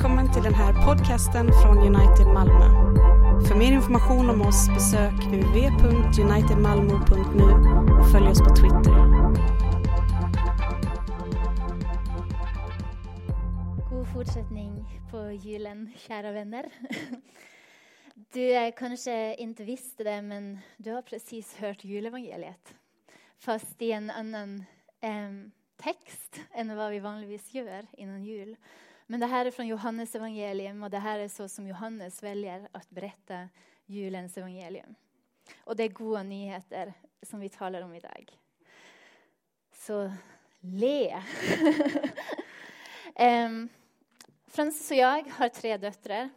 Välkommen till den här podcasten från United Malmö. För mer information om oss besök www.unitedmalmo.nu och följ oss på Twitter. God fortsättning på julen, kära vänner. Du kanske inte visste det, men du har precis hört julevangeliet. Fast i en annan eh, text än vad vi vanligtvis gör innan jul. Men det här är från Johannes evangelium och det här är så som Johannes väljer att berätta julens evangelium. Och det är goda nyheter som vi talar om idag. Så le! um, Frans och jag har tre döttrar.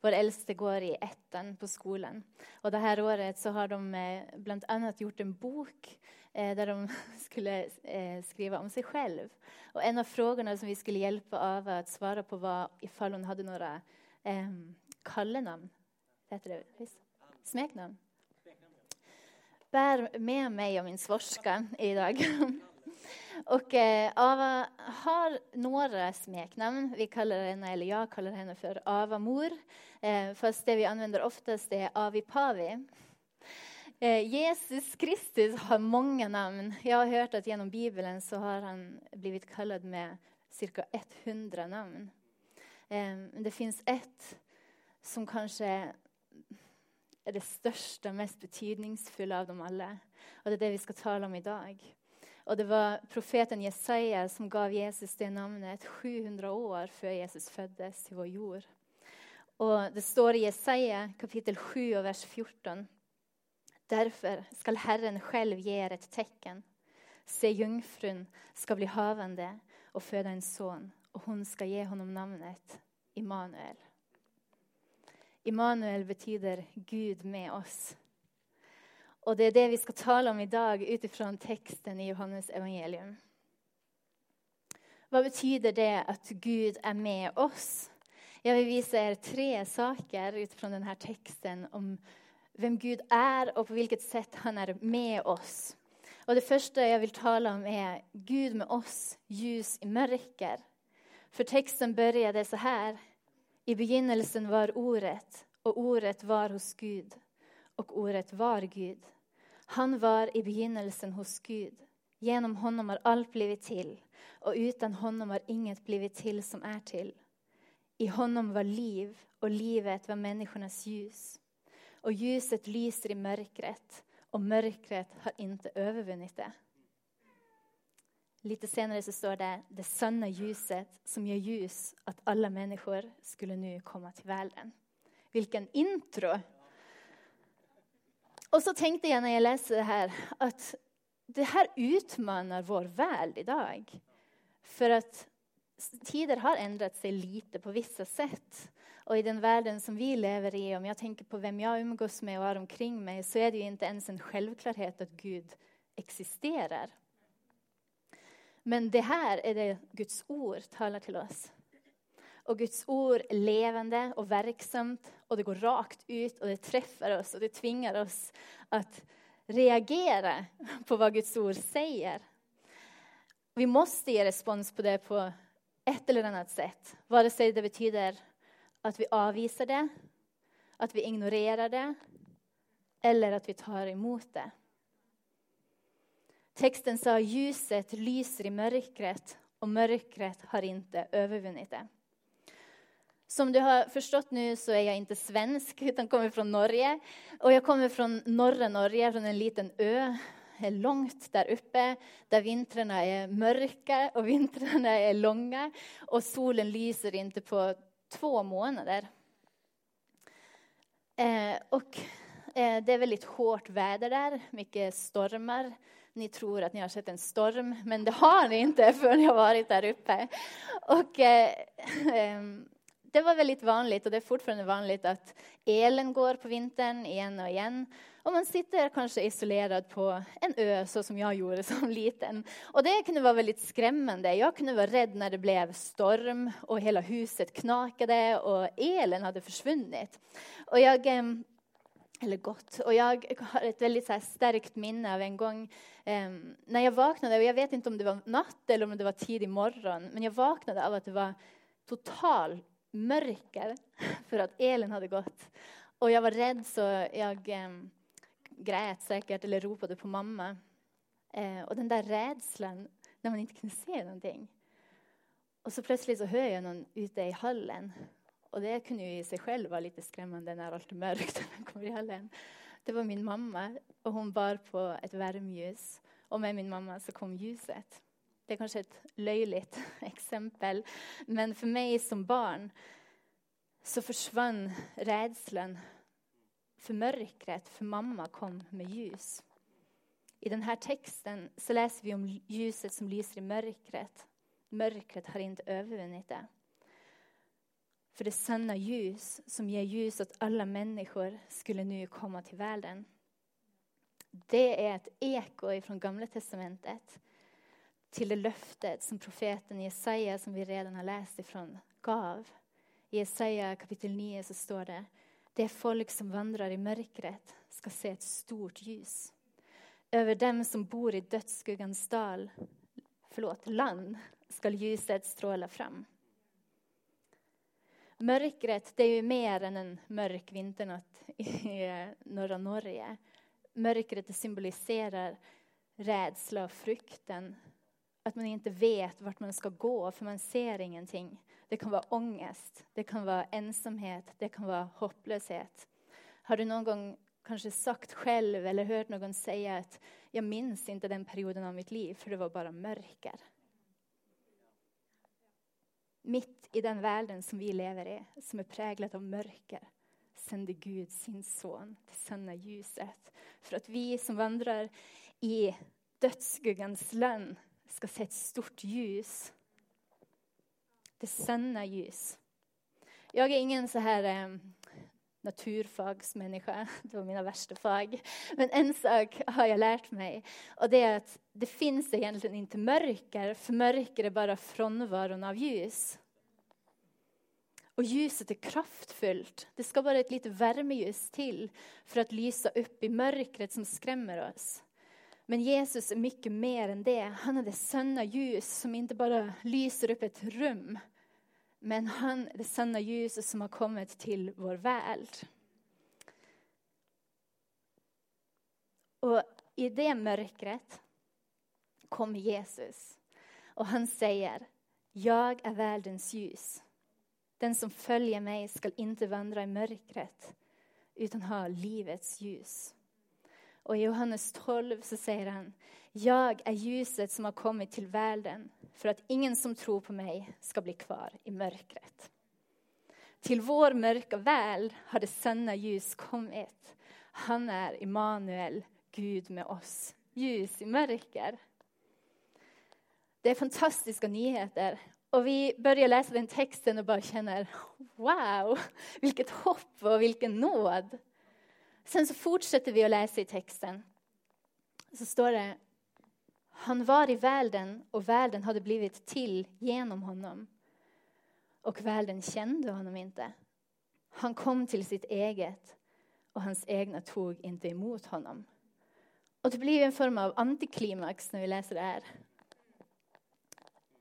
Vår äldste går i ettan på skolan. Och det här året så har de eh, bland annat gjort en bok Eh, där de skulle eh, skriva om sig själv. Och en av frågorna som vi skulle hjälpa Ava att svara på var ifall hon hade några eh, kallenamn. Heter det? Smeknamn? Bär med mig och min svorska idag. Och eh, Ava har några smeknamn. Vi kallar henne, eller jag kallar henne för Ava-mor. Eh, fast det vi använder oftast är Avi-Pavi. Eh, Jesus Kristus har många namn. Jag har hört att genom Bibeln så har han blivit kallad med cirka 100 namn. Ehm, det finns ett som kanske är det största, mest betydningsfulla av dem alla. Och det är det vi ska tala om idag. Och det var profeten Jesaja som gav Jesus det namnet 700 år före Jesus föddes till vår jord. Och det står i Jesaja kapitel 7 och vers 14. Därför skall Herren själv ge er ett tecken. Se, jungfrun ska bli havande och föda en son och hon ska ge honom namnet Immanuel. Immanuel betyder Gud med oss. Och det är det vi ska tala om idag utifrån texten i Johannes evangelium. Vad betyder det att Gud är med oss? Jag vill visa er tre saker utifrån den här texten om vem Gud är och på vilket sätt han är med oss. Och det första jag vill tala om är Gud med oss, ljus i mörker. För texten började så här. I begynnelsen var ordet och ordet var hos Gud och ordet var Gud. Han var i begynnelsen hos Gud. Genom honom har allt blivit till och utan honom har inget blivit till som är till. I honom var liv och livet var människornas ljus. Och ljuset lyser i mörkret och mörkret har inte övervunnit det. Lite senare så står det det sanna ljuset som ger ljus att alla människor skulle nu komma till världen. Vilken intro! Och så tänkte jag när jag läste det här att det här utmanar vår värld idag. För att tider har ändrat sig lite på vissa sätt. Och i den världen som vi lever i, om jag tänker på vem jag umgås med och har omkring mig, så är det ju inte ens en självklarhet att Gud existerar. Men det här är det Guds ord talar till oss. Och Guds ord är levande och verksamt och det går rakt ut och det träffar oss och det tvingar oss att reagera på vad Guds ord säger. Vi måste ge respons på det på ett eller annat sätt. Vare sig det betyder att vi avvisar det, att vi ignorerar det eller att vi tar emot det. Texten sa ljuset lyser i mörkret och mörkret har inte övervunnit det. Som du har förstått nu så är jag inte svensk utan kommer från Norge. Och jag kommer från norra Norge, från en liten ö långt där uppe där vintrarna är mörka och vintrarna är långa och solen lyser inte på två månader. Eh, och eh, det är väldigt hårt väder där, mycket stormar. Ni tror att ni har sett en storm, men det har ni inte förrän ni har varit där uppe. Och, eh, ehm, det var väldigt vanligt och det är fortfarande vanligt att elen går på vintern igen och igen. Och man sitter kanske isolerad på en ö så som jag gjorde som liten. Och det kunde vara väldigt skrämmande. Jag kunde vara rädd när det blev storm och hela huset knakade och elen hade försvunnit. Och jag, eh, eller gott. Och jag har ett väldigt så starkt minne av en gång eh, när jag vaknade. Och jag vet inte om det var natt eller om det var tidig morgon. Men jag vaknade av att det var total mörker för att elen hade gått. Och jag var rädd så jag eh, grät säkert eller ropade på mamma. Eh, och den där rädslan när man inte kunde se någonting. Och så plötsligt så hör jag någon ute i hallen. Och det kunde ju i sig själv vara lite skrämmande när allt är mörkt. kommer i hallen. Det var min mamma och hon bar på ett värmeljus. Och med min mamma så kom ljuset. Det är kanske ett löjligt exempel, men för mig som barn så försvann rädslan för mörkret, för mamma kom med ljus. I den här texten så läser vi om ljuset som lyser i mörkret. Mörkret har inte övervunnit det. För det sanna ljus som ger ljus åt alla människor skulle nu komma till världen. Det är ett eko från Gamla testamentet till det löftet som profeten Jesaja, som vi redan har läst ifrån, gav. I Jesaja kapitel 9 så står det det folk som vandrar i mörkret ska se ett stort ljus. Över dem som bor i dödsskuggans dal, förlåt, land ska ljuset stråla fram. Mörkret det är ju mer än en mörk vinternatt i eh, norra Norge. Mörkret symboliserar rädsla och frukten. Att man inte vet vart man ska gå för man ser ingenting. Det kan vara ångest, det kan vara ensamhet, det kan vara hopplöshet. Har du någon gång kanske sagt själv eller hört någon säga att jag minns inte den perioden av mitt liv för det var bara mörker? Mitt i den världen som vi lever i, som är präglad av mörker, sände Gud sin son, till sanna ljuset, för att vi som vandrar i dödsskuggans lön ska se ett stort ljus. Det sanna ljus. Jag är ingen så här eh, naturfagsmänniska, det var mina värsta fag. Men en sak har jag lärt mig och det är att det finns egentligen inte mörker, för mörker är bara frånvaron av ljus. Och ljuset är kraftfullt. Det ska bara ett litet värmeljus till för att lysa upp i mörkret som skrämmer oss. Men Jesus är mycket mer än det. Han är det sanna ljus som inte bara lyser upp ett rum. Men han är det sanna ljuset som har kommit till vår värld. Och i det mörkret kommer Jesus. Och han säger, jag är världens ljus. Den som följer mig skall inte vandra i mörkret utan ha livets ljus. Och i Johannes 12 så säger han, jag är ljuset som har kommit till världen för att ingen som tror på mig ska bli kvar i mörkret. Till vår mörka värld har det sanna ljus kommit. Han är Immanuel, Gud med oss. Ljus i mörker. Det är fantastiska nyheter. Och vi börjar läsa den texten och bara känner wow, vilket hopp och vilken nåd. Sen så fortsätter vi att läsa i texten. Så står det, han var i världen och världen hade blivit till genom honom. Och världen kände honom inte. Han kom till sitt eget och hans egna tog inte emot honom. Och det blir en form av antiklimax när vi läser det här.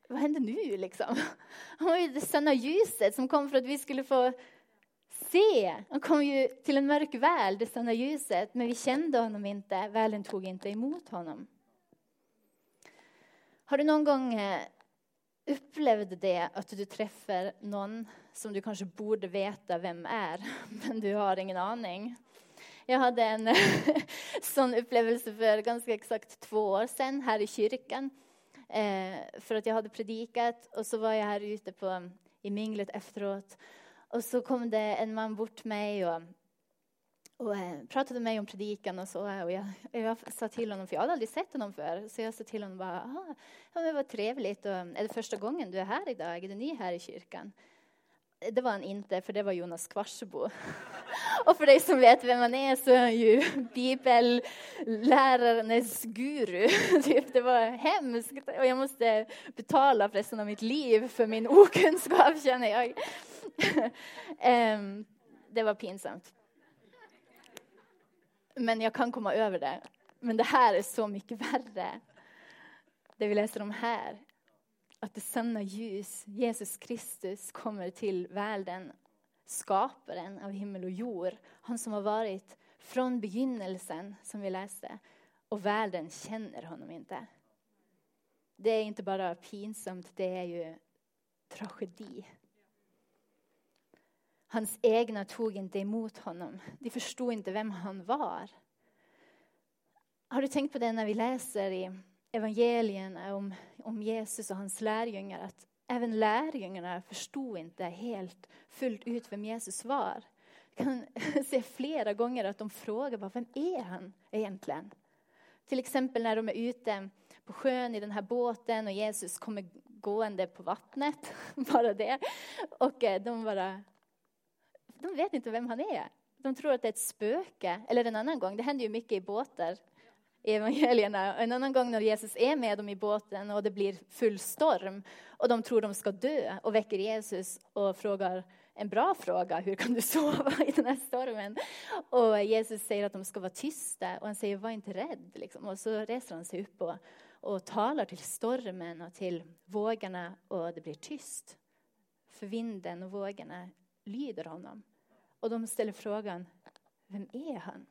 Vad händer nu liksom? Han var ju det sanna ljuset som kom för att vi skulle få se. Han kom ju till en mörk värld, det sanna ljuset, men vi kände honom inte. Världen tog inte emot honom. Har du någon gång eh, upplevt det att du träffar någon som du kanske borde veta vem är, men du har ingen aning? Jag hade en sån upplevelse för ganska exakt två år sedan här i kyrkan. Eh, för att jag hade predikat och så var jag här ute på, i minglet efteråt. Och så kom det en man bort till mig och, och eh, pratade med mig om predikan och så. Eh, och jag, jag sa till honom, för jag hade aldrig sett honom förr, så jag sa till honom bara, ah, ja, men vad trevligt. Och, är det första gången du är här idag? Är du ny här i kyrkan? Det var han inte, för det var Jonas Kvarsebo. Och för dig som vet vem han är så är han ju bibellärarnas guru. Typ, det var hemskt och jag måste betala för resten av mitt liv för min okunskap känner jag um, det var pinsamt. Men jag kan komma över det. Men det här är så mycket värre. Det vi läser om här. att det sanna ljus, Jesus Kristus, kommer till världen. Skaparen av himmel och jord. Han som har varit från begynnelsen, som vi läste. Och världen känner honom inte. Det är inte bara pinsamt, det är ju tragedi. Hans egna tog inte emot honom. De förstod inte vem han var. Har du tänkt på det när vi läser i evangelierna om, om Jesus och hans lärjungar? Att även lärjungarna förstod inte helt fullt ut vem Jesus var. Jag kan se flera gånger att de frågar bara, vem är han egentligen? Till exempel när de är ute på sjön i den här båten och Jesus kommer gående på vattnet, bara det. Och eh, de bara, de vet inte vem han är. De tror att det är ett spöke. Eller en annan gång, det händer ju mycket i båtar i evangelierna. En annan gång när Jesus är med dem i båten och det blir full storm och de tror de ska dö och väcker Jesus och frågar en bra fråga, hur kan du sova i den här stormen? Och Jesus säger att de ska vara tysta och han säger var inte rädd. Liksom. Och så reser han sig upp och, och talar till stormen och till vågorna och det blir tyst. För vinden och vågorna lyder honom. Och de ställer frågan, vem är han?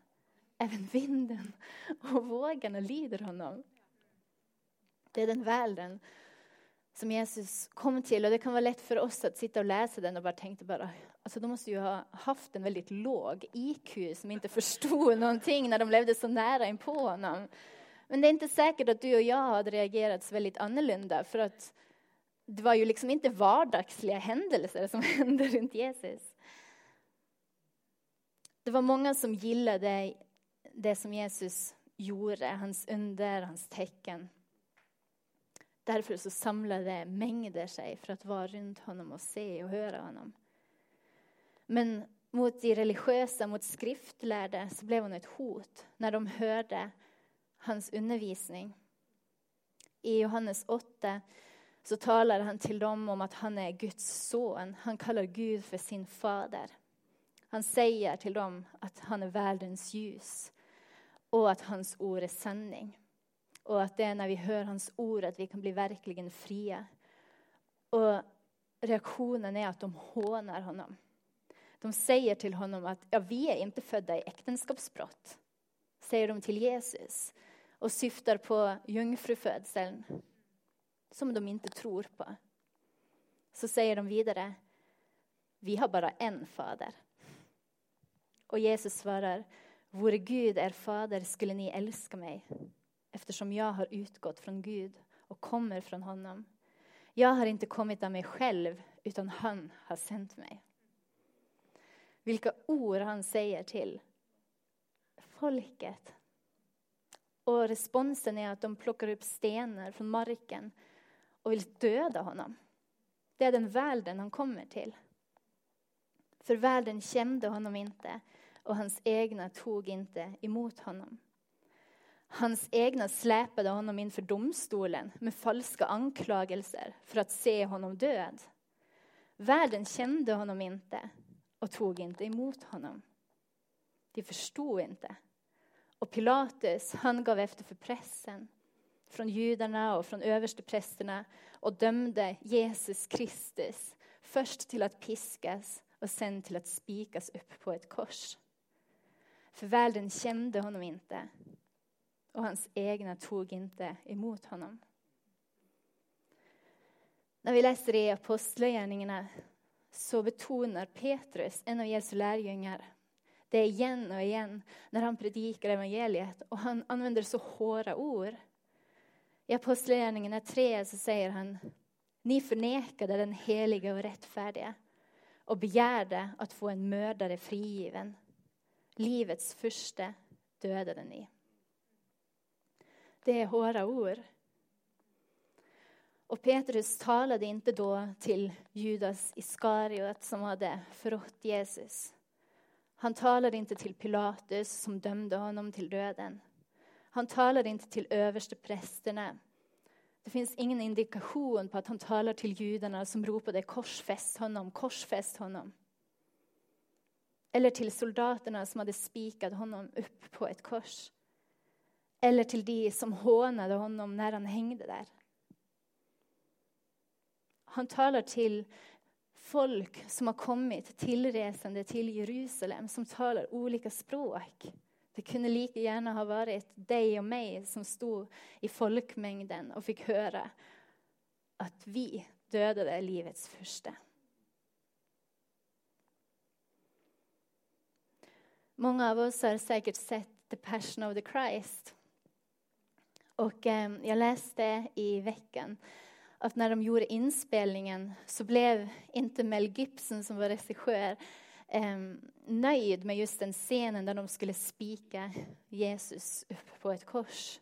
Även vinden och vågorna lyder honom. Det är den världen som Jesus kom till. Och det kan vara lätt för oss att sitta och läsa den och bara tänka bara, alltså de måste ju ha haft en väldigt låg IQ som inte förstod någonting när de levde så nära inpå honom. Men det är inte säkert att du och jag hade reagerat så väldigt annorlunda för att det var ju liksom inte vardagsliga händelser som hände runt Jesus. Det var många som gillade det som Jesus gjorde, hans under, hans tecken. Därför så samlade mängder sig för att vara runt honom och se och höra honom. Men mot de religiösa, mot skriftlärde, så blev hon ett hot när de hörde hans undervisning. I Johannes 8 så talar han till dem om att han är Guds son. Han kallar Gud för sin fader. Han säger till dem att han är världens ljus och att hans ord är sanning. Och att det är när vi hör hans ord att vi kan bli verkligen fria. Och reaktionen är att de hånar honom. De säger till honom att ja, vi är inte födda i äktenskapsbrott, säger de till Jesus och syftar på jungfrufödseln som de inte tror på. Så säger de vidare, vi har bara en fader. Och Jesus svarar, vore Gud er fader skulle ni älska mig eftersom jag har utgått från Gud och kommer från honom. Jag har inte kommit av mig själv, utan han har sänt mig. Vilka ord han säger till folket. Och responsen är att de plockar upp stenar från marken och vill döda honom. Det är den världen han kommer till. För världen kände honom inte och hans egna tog inte emot honom. Hans egna släpade honom inför domstolen med falska anklagelser för att se honom död. Världen kände honom inte och tog inte emot honom. De förstod inte. Och Pilatus, han gav efter för pressen från judarna och från översteprästerna och dömde Jesus Kristus först till att piskas och sen till att spikas upp på ett kors. För världen kände honom inte och hans egna tog inte emot honom. När vi läser i Apostlagärningarna så betonar Petrus, en av Jesu lärjungar, det igen och igen när han predikar evangeliet och han använder så hårda ord. I Apostlagärningarna 3 så säger han Ni förnekade den heliga och rättfärdiga och begärde att få en mördare frigiven. Livets första dödade ni. Det är hårda ord. Och Petrus talade inte då till Judas Iskariot som hade förrått Jesus. Han talade inte till Pilatus som dömde honom till döden. Han talade inte till översteprästerna. Det finns ingen indikation på att han talar till judarna som ropade korsfäst honom, korsfäst honom. Eller till soldaterna som hade spikat honom upp på ett kors eller till de som hånade honom när han hängde där. Han talar till folk som har kommit tillresande till Jerusalem som talar olika språk. Det kunde lika gärna ha varit dig och mig som stod i folkmängden och fick höra att vi dödade livets första. Många av oss har säkert sett The Passion of the Christ. Och eh, jag läste i veckan att när de gjorde inspelningen så blev inte Mel Gibson som var regissör Ehm, nöjd med just den scenen där de skulle spika Jesus upp på ett kors.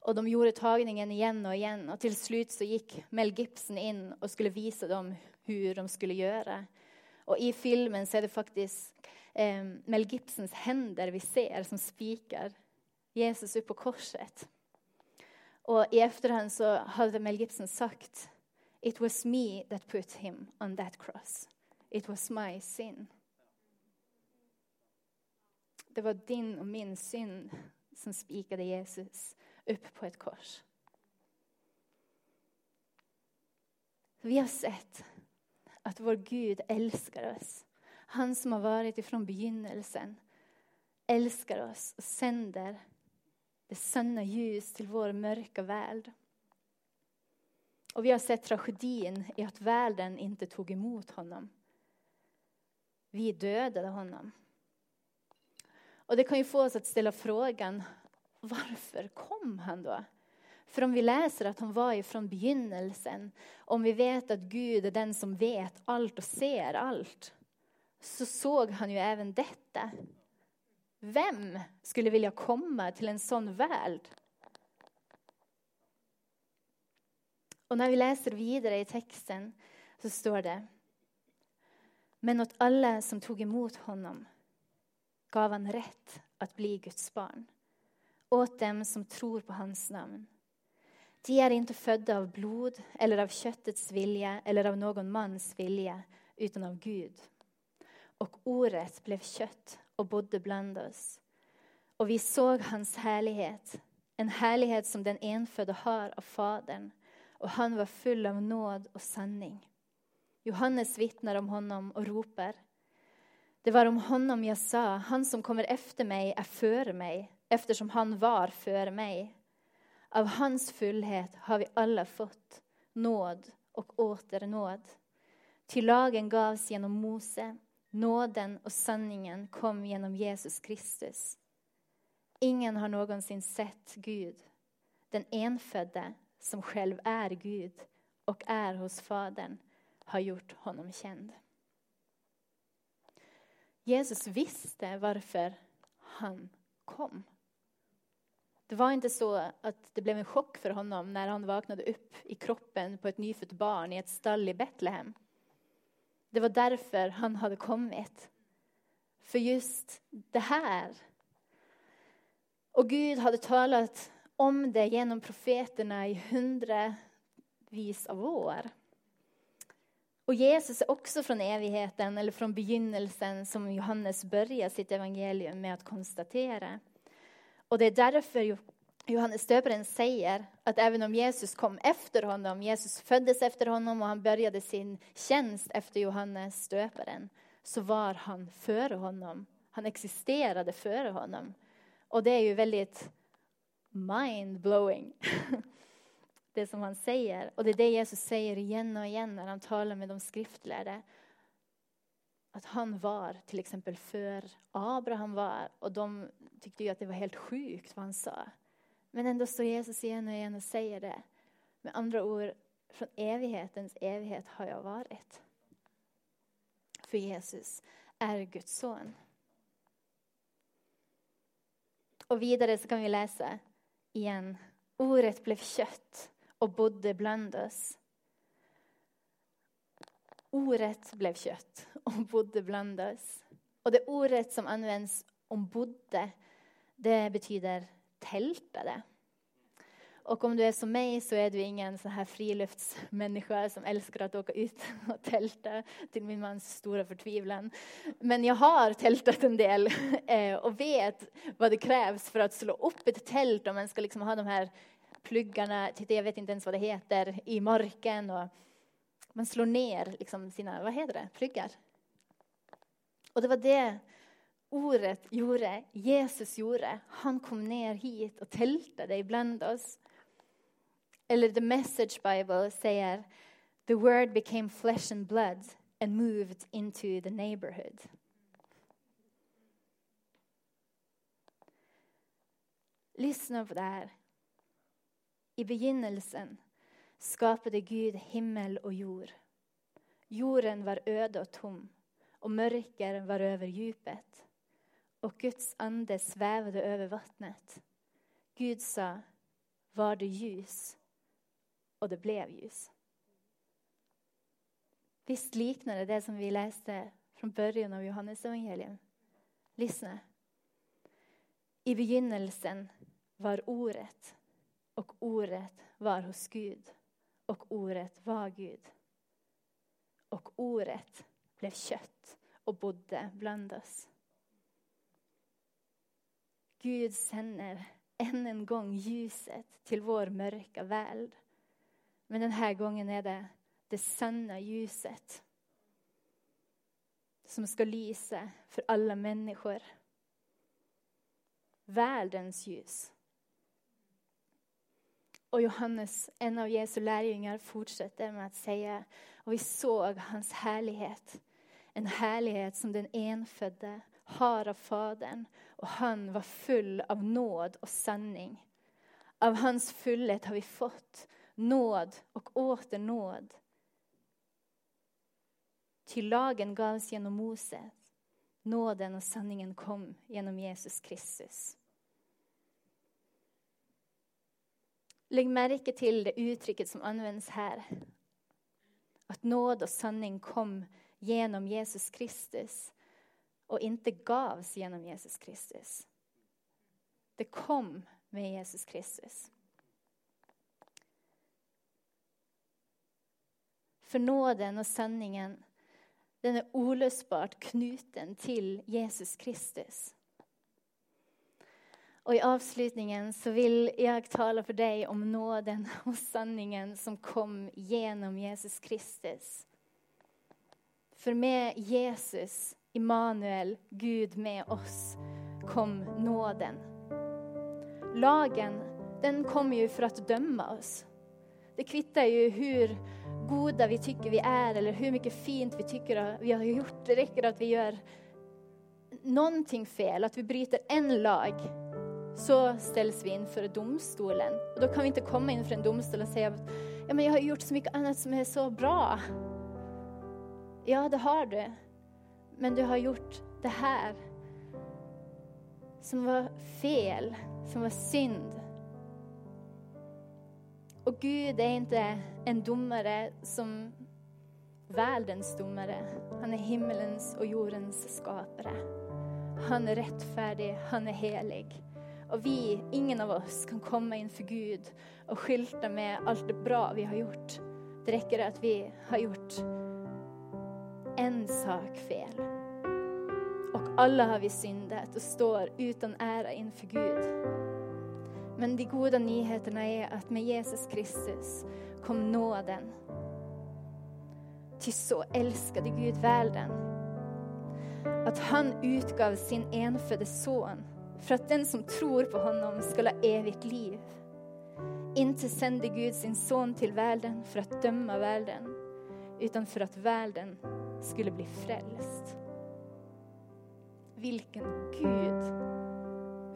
Och de gjorde tagningen igen och igen och till slut så gick Mel Gibson in och skulle visa dem hur de skulle göra. Och i filmen så är det faktiskt eh, Mel Gibsons händer vi ser som spikar Jesus upp på korset. Och i efterhand så hade Mel Gibson sagt It was me that put him on that cross. It was my sin. Det var din och min synd som spikade Jesus upp på ett kors. Vi har sett att vår Gud älskar oss. Han som har varit ifrån begynnelsen älskar oss och sänder det sanna ljus till vår mörka värld. Och vi har sett tragedin i att världen inte tog emot honom. Vi dödade honom. Och det kan ju få oss att ställa frågan, varför kom han då? För om vi läser att han var ifrån begynnelsen, om vi vet att Gud är den som vet allt och ser allt, så såg han ju även detta. Vem skulle vilja komma till en sån värld? Och när vi läser vidare i texten så står det Men åt alla som tog emot honom gav han rätt att bli Guds barn. Åt dem som tror på hans namn. De är inte födda av blod eller av köttets vilja eller av någon mans vilja utan av Gud. Och ordet blev kött och bodde bland oss. Och vi såg hans härlighet, en härlighet som den enfödde har av Fadern. Och han var full av nåd och sanning. Johannes vittnar om honom och ropar. Det var om honom jag sa, han som kommer efter mig är före mig, eftersom han var före mig. Av hans fullhet har vi alla fått nåd och åter nåd. Till lagen gavs genom Mose, Nåden och sanningen kom genom Jesus Kristus. Ingen har någonsin sett Gud, den enfödde som själv är Gud och är hos Fadern, har gjort honom känd. Jesus visste varför han kom. Det var inte så att det blev en chock för honom när han vaknade upp i kroppen på ett nyfött barn i ett stall i Betlehem. Det var därför han hade kommit. För just det här. Och Gud hade talat om det genom profeterna i hundravis av år. Och Jesus är också från evigheten, eller från begynnelsen, som Johannes börjar sitt evangelium med att konstatera. Och det är därför Johannes döparen säger att även om Jesus kom efter honom, Jesus föddes efter honom och han började sin tjänst efter Johannes döparen, så var han före honom. Han existerade före honom. Och det är ju väldigt mind-blowing, det som han säger. Och det är det Jesus säger igen och igen när han talar med de skriftlärde. Att han var till exempel för Abraham var, och de tyckte ju att det var helt sjukt vad han sa. Men ändå står Jesus igen och igen och säger det. Med andra ord, från evighetens evighet har jag varit. För Jesus är Guds son. Och vidare så kan vi läsa igen. Ordet blev kött och bodde bland oss. Ordet blev kött och bodde bland oss. Och det ordet som används om bodde, det betyder tältade. Och om du är som mig så är du ingen så här friluftsmänniska som älskar att åka ut och tälta till min mans stora förtvivlan. Men jag har tältat en del eh, och vet vad det krävs för att slå upp ett tält om man ska liksom ha de här pluggarna, titta jag vet inte ens vad det heter, i marken och man slår ner liksom sina, vad heter det, pluggar. Och det var det ordet gjorde, Jesus gjorde. Han kom ner hit och tältade ibland oss. Eller The Message Bible säger The word became flesh and blood and moved into the neighborhood. Lyssna på det här. I begynnelsen skapade Gud himmel och jord. Jorden var öde och tom och mörker var över djupet och Guds ande svävade över vattnet. Gud sa, var det ljus? Och det blev ljus. Visst liknar det det som vi läste från början av Johannes evangelium. Lyssna. I begynnelsen var ordet och ordet var hos Gud och ordet var Gud. Och ordet blev kött och bodde bland oss. Gud sänder än en gång ljuset till vår mörka värld. Men den här gången är det det sanna ljuset som ska lysa för alla människor. Världens ljus. Och Johannes, en av Jesu lärjungar, fortsätter med att säga och vi såg hans härlighet. En härlighet som den enfödde har av Fadern och han var full av nåd och sanning. Av hans fullhet har vi fått nåd och åter nåd. Till lagen gavs genom Mose, nåden och sanningen kom genom Jesus Kristus. Lägg märke till det uttrycket som används här. Att nåd och sanning kom genom Jesus Kristus och inte gavs genom Jesus Kristus. Det kom med Jesus Kristus. För nåden och sanningen den är olösbart knuten till Jesus Kristus. Och i avslutningen så vill jag tala för dig om nåden och sanningen som kom genom Jesus Kristus. För med Jesus, Immanuel, Gud med oss, kom nåden. Lagen, den kom ju för att döma oss. Det kvittar ju hur goda vi tycker vi är eller hur mycket fint vi tycker att vi har gjort. Det räcker att vi gör någonting fel, att vi bryter en lag så ställs vi inför domstolen. Och då kan vi inte komma inför en domstol och säga ja, men jag har gjort så mycket annat som är så bra. Ja, det har du. Men du har gjort det här som var fel, som var synd. Och Gud är inte en domare som världens domare. Han är himmelens och jordens skapare. Han är rättfärdig, han är helig. Och vi, ingen av oss, kan komma inför Gud och skylta med allt det bra vi har gjort. Det räcker att vi har gjort en sak fel. Och alla har vi syndat och står utan ära inför Gud. Men de goda nyheterna är att med Jesus Kristus kom nåden. Ty så älskade Gud världen att han utgav sin enfödde son för att den som tror på honom ska ha evigt liv. Inte sände Gud sin son till världen för att döma världen, utan för att världen skulle bli frälst. Vilken Gud!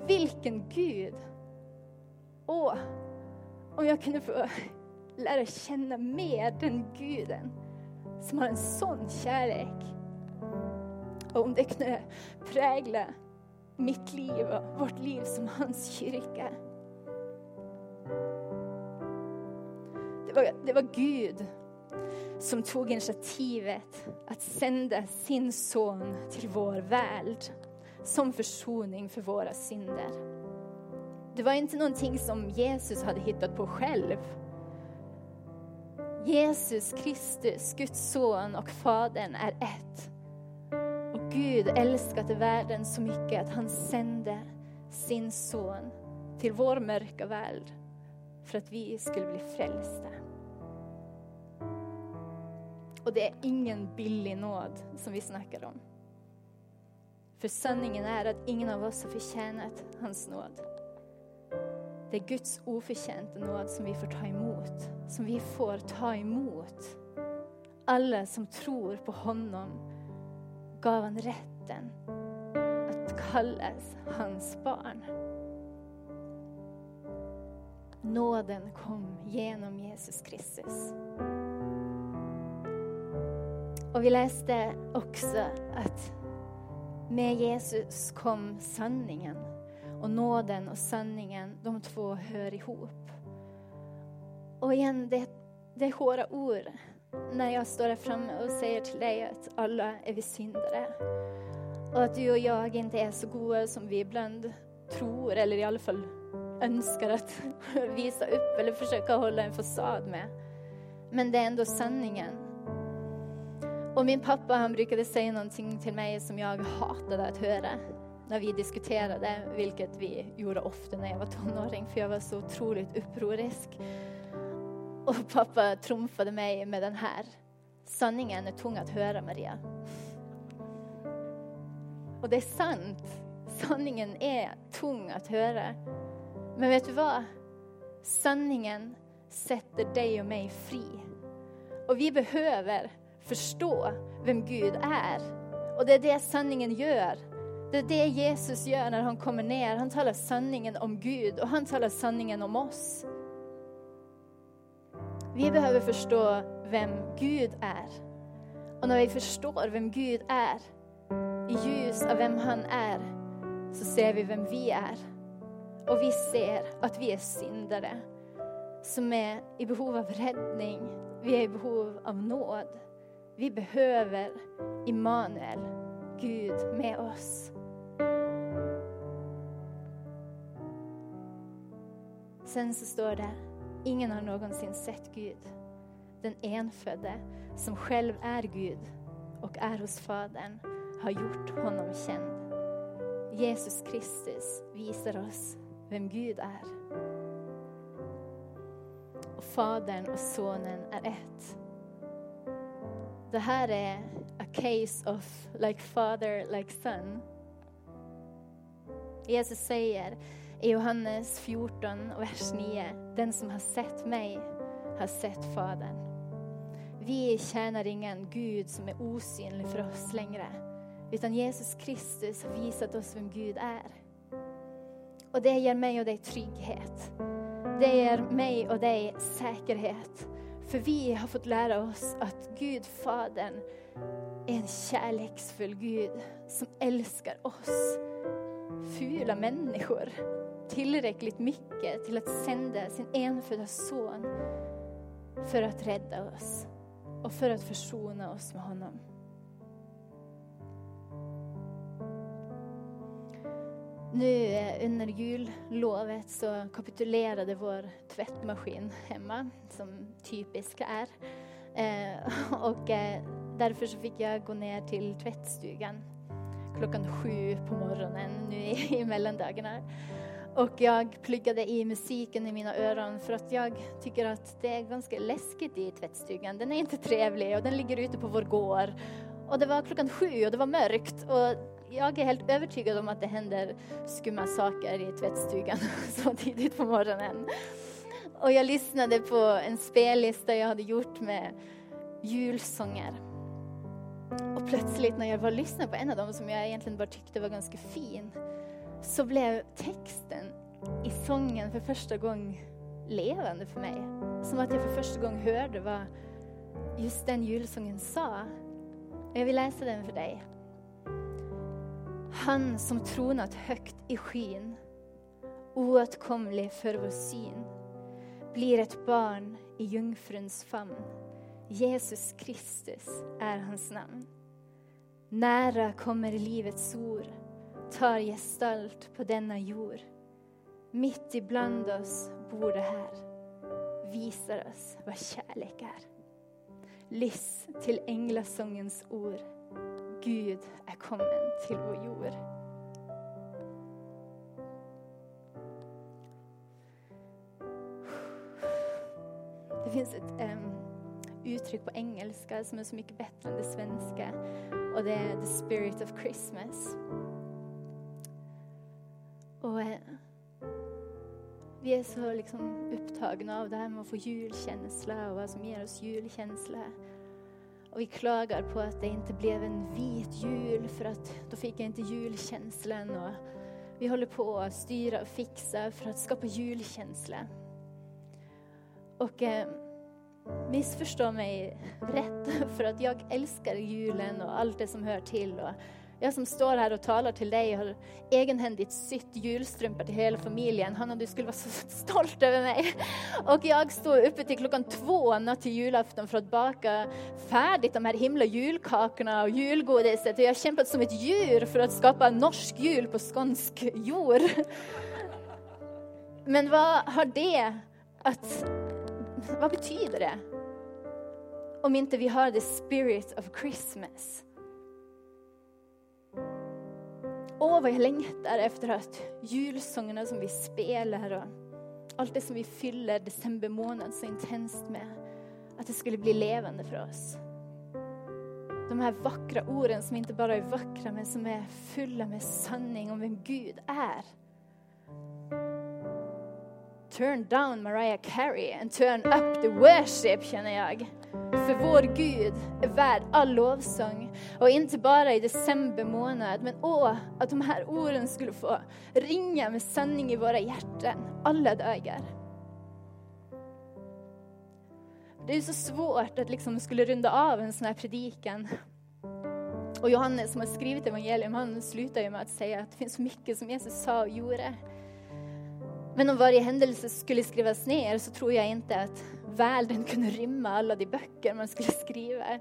Vilken Gud! Åh, om jag kunde få lära känna mer den guden som har en sån kärlek. Och om det kunde prägla mitt liv och vårt liv som hans kyrka. Det var, det var Gud som tog initiativet att sända sin son till vår värld som försoning för våra synder. Det var inte någonting som Jesus hade hittat på själv. Jesus Kristus, Guds son och Fadern är ett. Gud älskade världen så mycket att han sände sin son till vår mörka värld för att vi skulle bli frälsta. Och det är ingen billig nåd som vi snackar om. För sanningen är att ingen av oss har förtjänat hans nåd. Det är Guds oförtjänta nåd som vi får ta emot, som vi får ta emot. Alla som tror på honom gav han rätten att kallas hans barn. Nåden kom genom Jesus Kristus. Och vi läste också att med Jesus kom sanningen. Och nåden och sanningen, de två hör ihop. Och igen, det, det är hårda ord när jag står där framme och säger till dig att alla är vi syndare. Och att du och jag inte är så goda som vi ibland tror, eller i alla fall önskar att visa upp eller försöka hålla en fasad med. Men det är ändå sanningen. Och min pappa han brukade säga någonting till mig som jag hatade att höra när vi diskuterade, vilket vi gjorde ofta när jag var tonåring, för jag var så otroligt upprorisk. Och pappa trumfade mig med den här. Sanningen är tung att höra, Maria. Och det är sant. Sanningen är tung att höra. Men vet du vad? Sanningen sätter dig och mig fri. Och vi behöver förstå vem Gud är. Och det är det sanningen gör. Det är det Jesus gör när han kommer ner. Han talar sanningen om Gud och han talar sanningen om oss. Vi behöver förstå vem Gud är. Och när vi förstår vem Gud är, i ljus av vem han är, så ser vi vem vi är. Och vi ser att vi är syndare som är i behov av räddning. Vi är i behov av nåd. Vi behöver Immanuel, Gud med oss. Sen så står det, ingen har någonsin sett Gud. Den enfödde som själv är Gud och är hos Fadern har gjort honom känd. Jesus Kristus visar oss vem Gud är. Och Fadern och Sonen är ett. Det här är a case of like father, like son. Jesus säger i Johannes 14, vers 9, den som har sett mig har sett Fadern. Vi tjänar ingen Gud som är osynlig för oss längre, utan Jesus Kristus har visat oss vem Gud är. Och det ger mig och dig trygghet. Det ger mig och dig säkerhet. För vi har fått lära oss att Gud, Fadern, är en kärleksfull Gud som älskar oss, fula människor, tillräckligt mycket till att sända sin enfödda son för att rädda oss och för att försona oss med honom. Nu eh, under jullovet så kapitulerade vår tvättmaskin hemma, som typisk är. Eh, och eh, därför så fick jag gå ner till tvättstugan klockan sju på morgonen nu i, i mellandagarna. Och jag pluggade i musiken i mina öron för att jag tycker att det är ganska läskigt i tvättstugan. Den är inte trevlig och den ligger ute på vår gård. Och det var klockan sju och det var mörkt och jag är helt övertygad om att det händer skumma saker i tvättstugan så tidigt på morgonen. Och jag lyssnade på en spellista jag hade gjort med julsånger. Och plötsligt när jag var lyssnade på en av dem som jag egentligen bara tyckte var ganska fin, så blev texten i sången för första gången levande för mig. Som att jag för första gången hörde vad just den julsången sa. Jag vill läsa den för dig. Han som tronat högt i skyn, oåtkomlig för vår syn, blir ett barn i jungfruns famn. Jesus Kristus är hans namn. Nära kommer livets sol, tar gestalt på denna jord. Mitt ibland oss bor det här, visar oss vad kärlek är. Lyss till änglasångens ord Gud är kommen till vår jord. Det finns ett um, uttryck på engelska som är så mycket bättre än det svenska. Och det är The Spirit of Christmas. Och eh, vi är så liksom upptagna av det här med att få julkänsla och vad som ger oss julkänsla. Och vi klagar på att det inte blev en vit jul för att då fick jag inte julkänslan. Och vi håller på att styra och fixa för att skapa julkänsla. Och eh, missförstå mig rätt, för att jag älskar julen och allt det som hör till. Och jag som står här och talar till dig har egenhändigt sytt julstrumpor till hela familjen. Hanna, du skulle vara så stolt över mig. Och jag stod uppe till klockan två natt till julafton för att baka färdigt de här himla julkakorna och julgodiset. Och jag har kämpat som ett djur för att skapa norsk jul på skånsk jord. Men vad har det att... Vad betyder det? Om inte vi har the spirit of Christmas. Åh, vad jag längtar efter att julsångerna som vi spelar och allt det som vi fyller december månad så intensivt med, att det skulle bli levande för oss. De här vackra orden som inte bara är vackra men som är fulla med sanning om vem Gud är. Turn down Mariah Carey and turn up the worship känner jag. För vår Gud är värd all lovsång. Och inte bara i december månad, men åh, att de här orden skulle få ringa med sanning i våra hjärtan alla dagar. Det är så svårt att liksom skulle runda av en sån här predikan. Och Johannes som har skrivit evangelium, han slutar ju med att säga att det finns mycket som Jesus sa och gjorde. Men om varje händelse skulle skrivas ner så tror jag inte att världen kunde rymma alla de böcker man skulle skriva.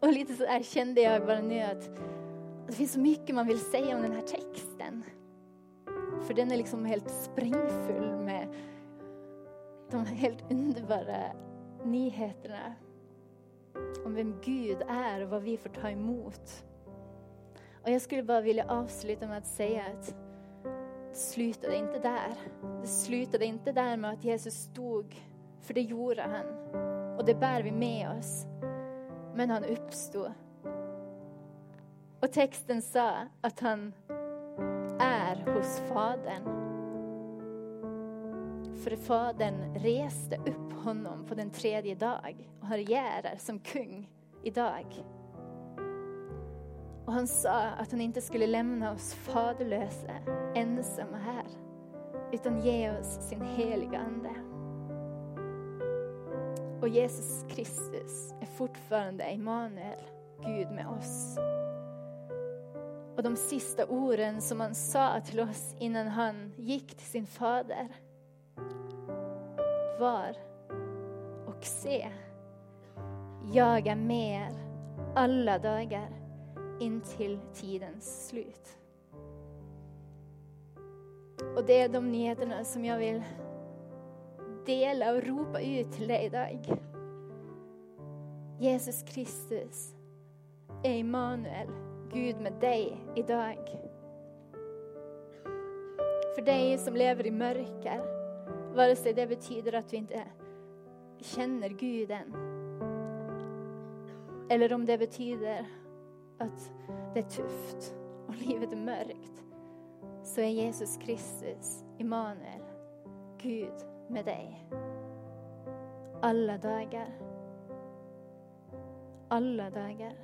Och lite så där kände jag bara nu att det finns så mycket man vill säga om den här texten. För den är liksom helt sprängfull med de helt underbara nyheterna om vem Gud är och vad vi får ta emot. Och jag skulle bara vilja avsluta med att säga att slutade inte där. Det slutade inte där med att Jesus stod för det gjorde han. Och det bär vi med oss. Men han uppstod. Och texten sa att han är hos Fadern. För Fadern reste upp honom på den tredje dag och har regerar som kung idag. Och han sa att han inte skulle lämna oss faderlösa, ensamma här, utan ge oss sin heliga Ande. Och Jesus Kristus är fortfarande Emanuel, Gud med oss. Och de sista orden som han sa till oss innan han gick till sin fader var och se, jag är med er alla dagar intill tidens slut. Och det är de nyheterna som jag vill dela och ropa ut till dig idag. Jesus Kristus är Immanuel, Gud med dig idag. För dig som lever i mörker, vare sig det betyder att du inte känner Gud än, eller om det betyder att det är tufft och livet är mörkt, så är Jesus Kristus, Immanuel, Gud med dig. Alla dagar. Alla dagar.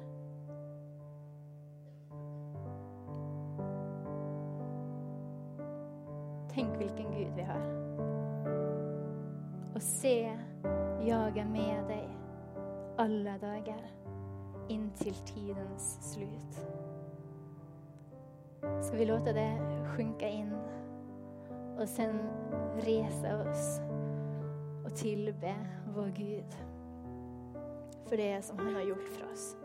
Tänk vilken Gud vi har. Och se, jag är med dig alla dagar in till tidens slut. Ska vi låta det sjunka in och sen resa oss och tillbe vår Gud för det som han har gjort för oss.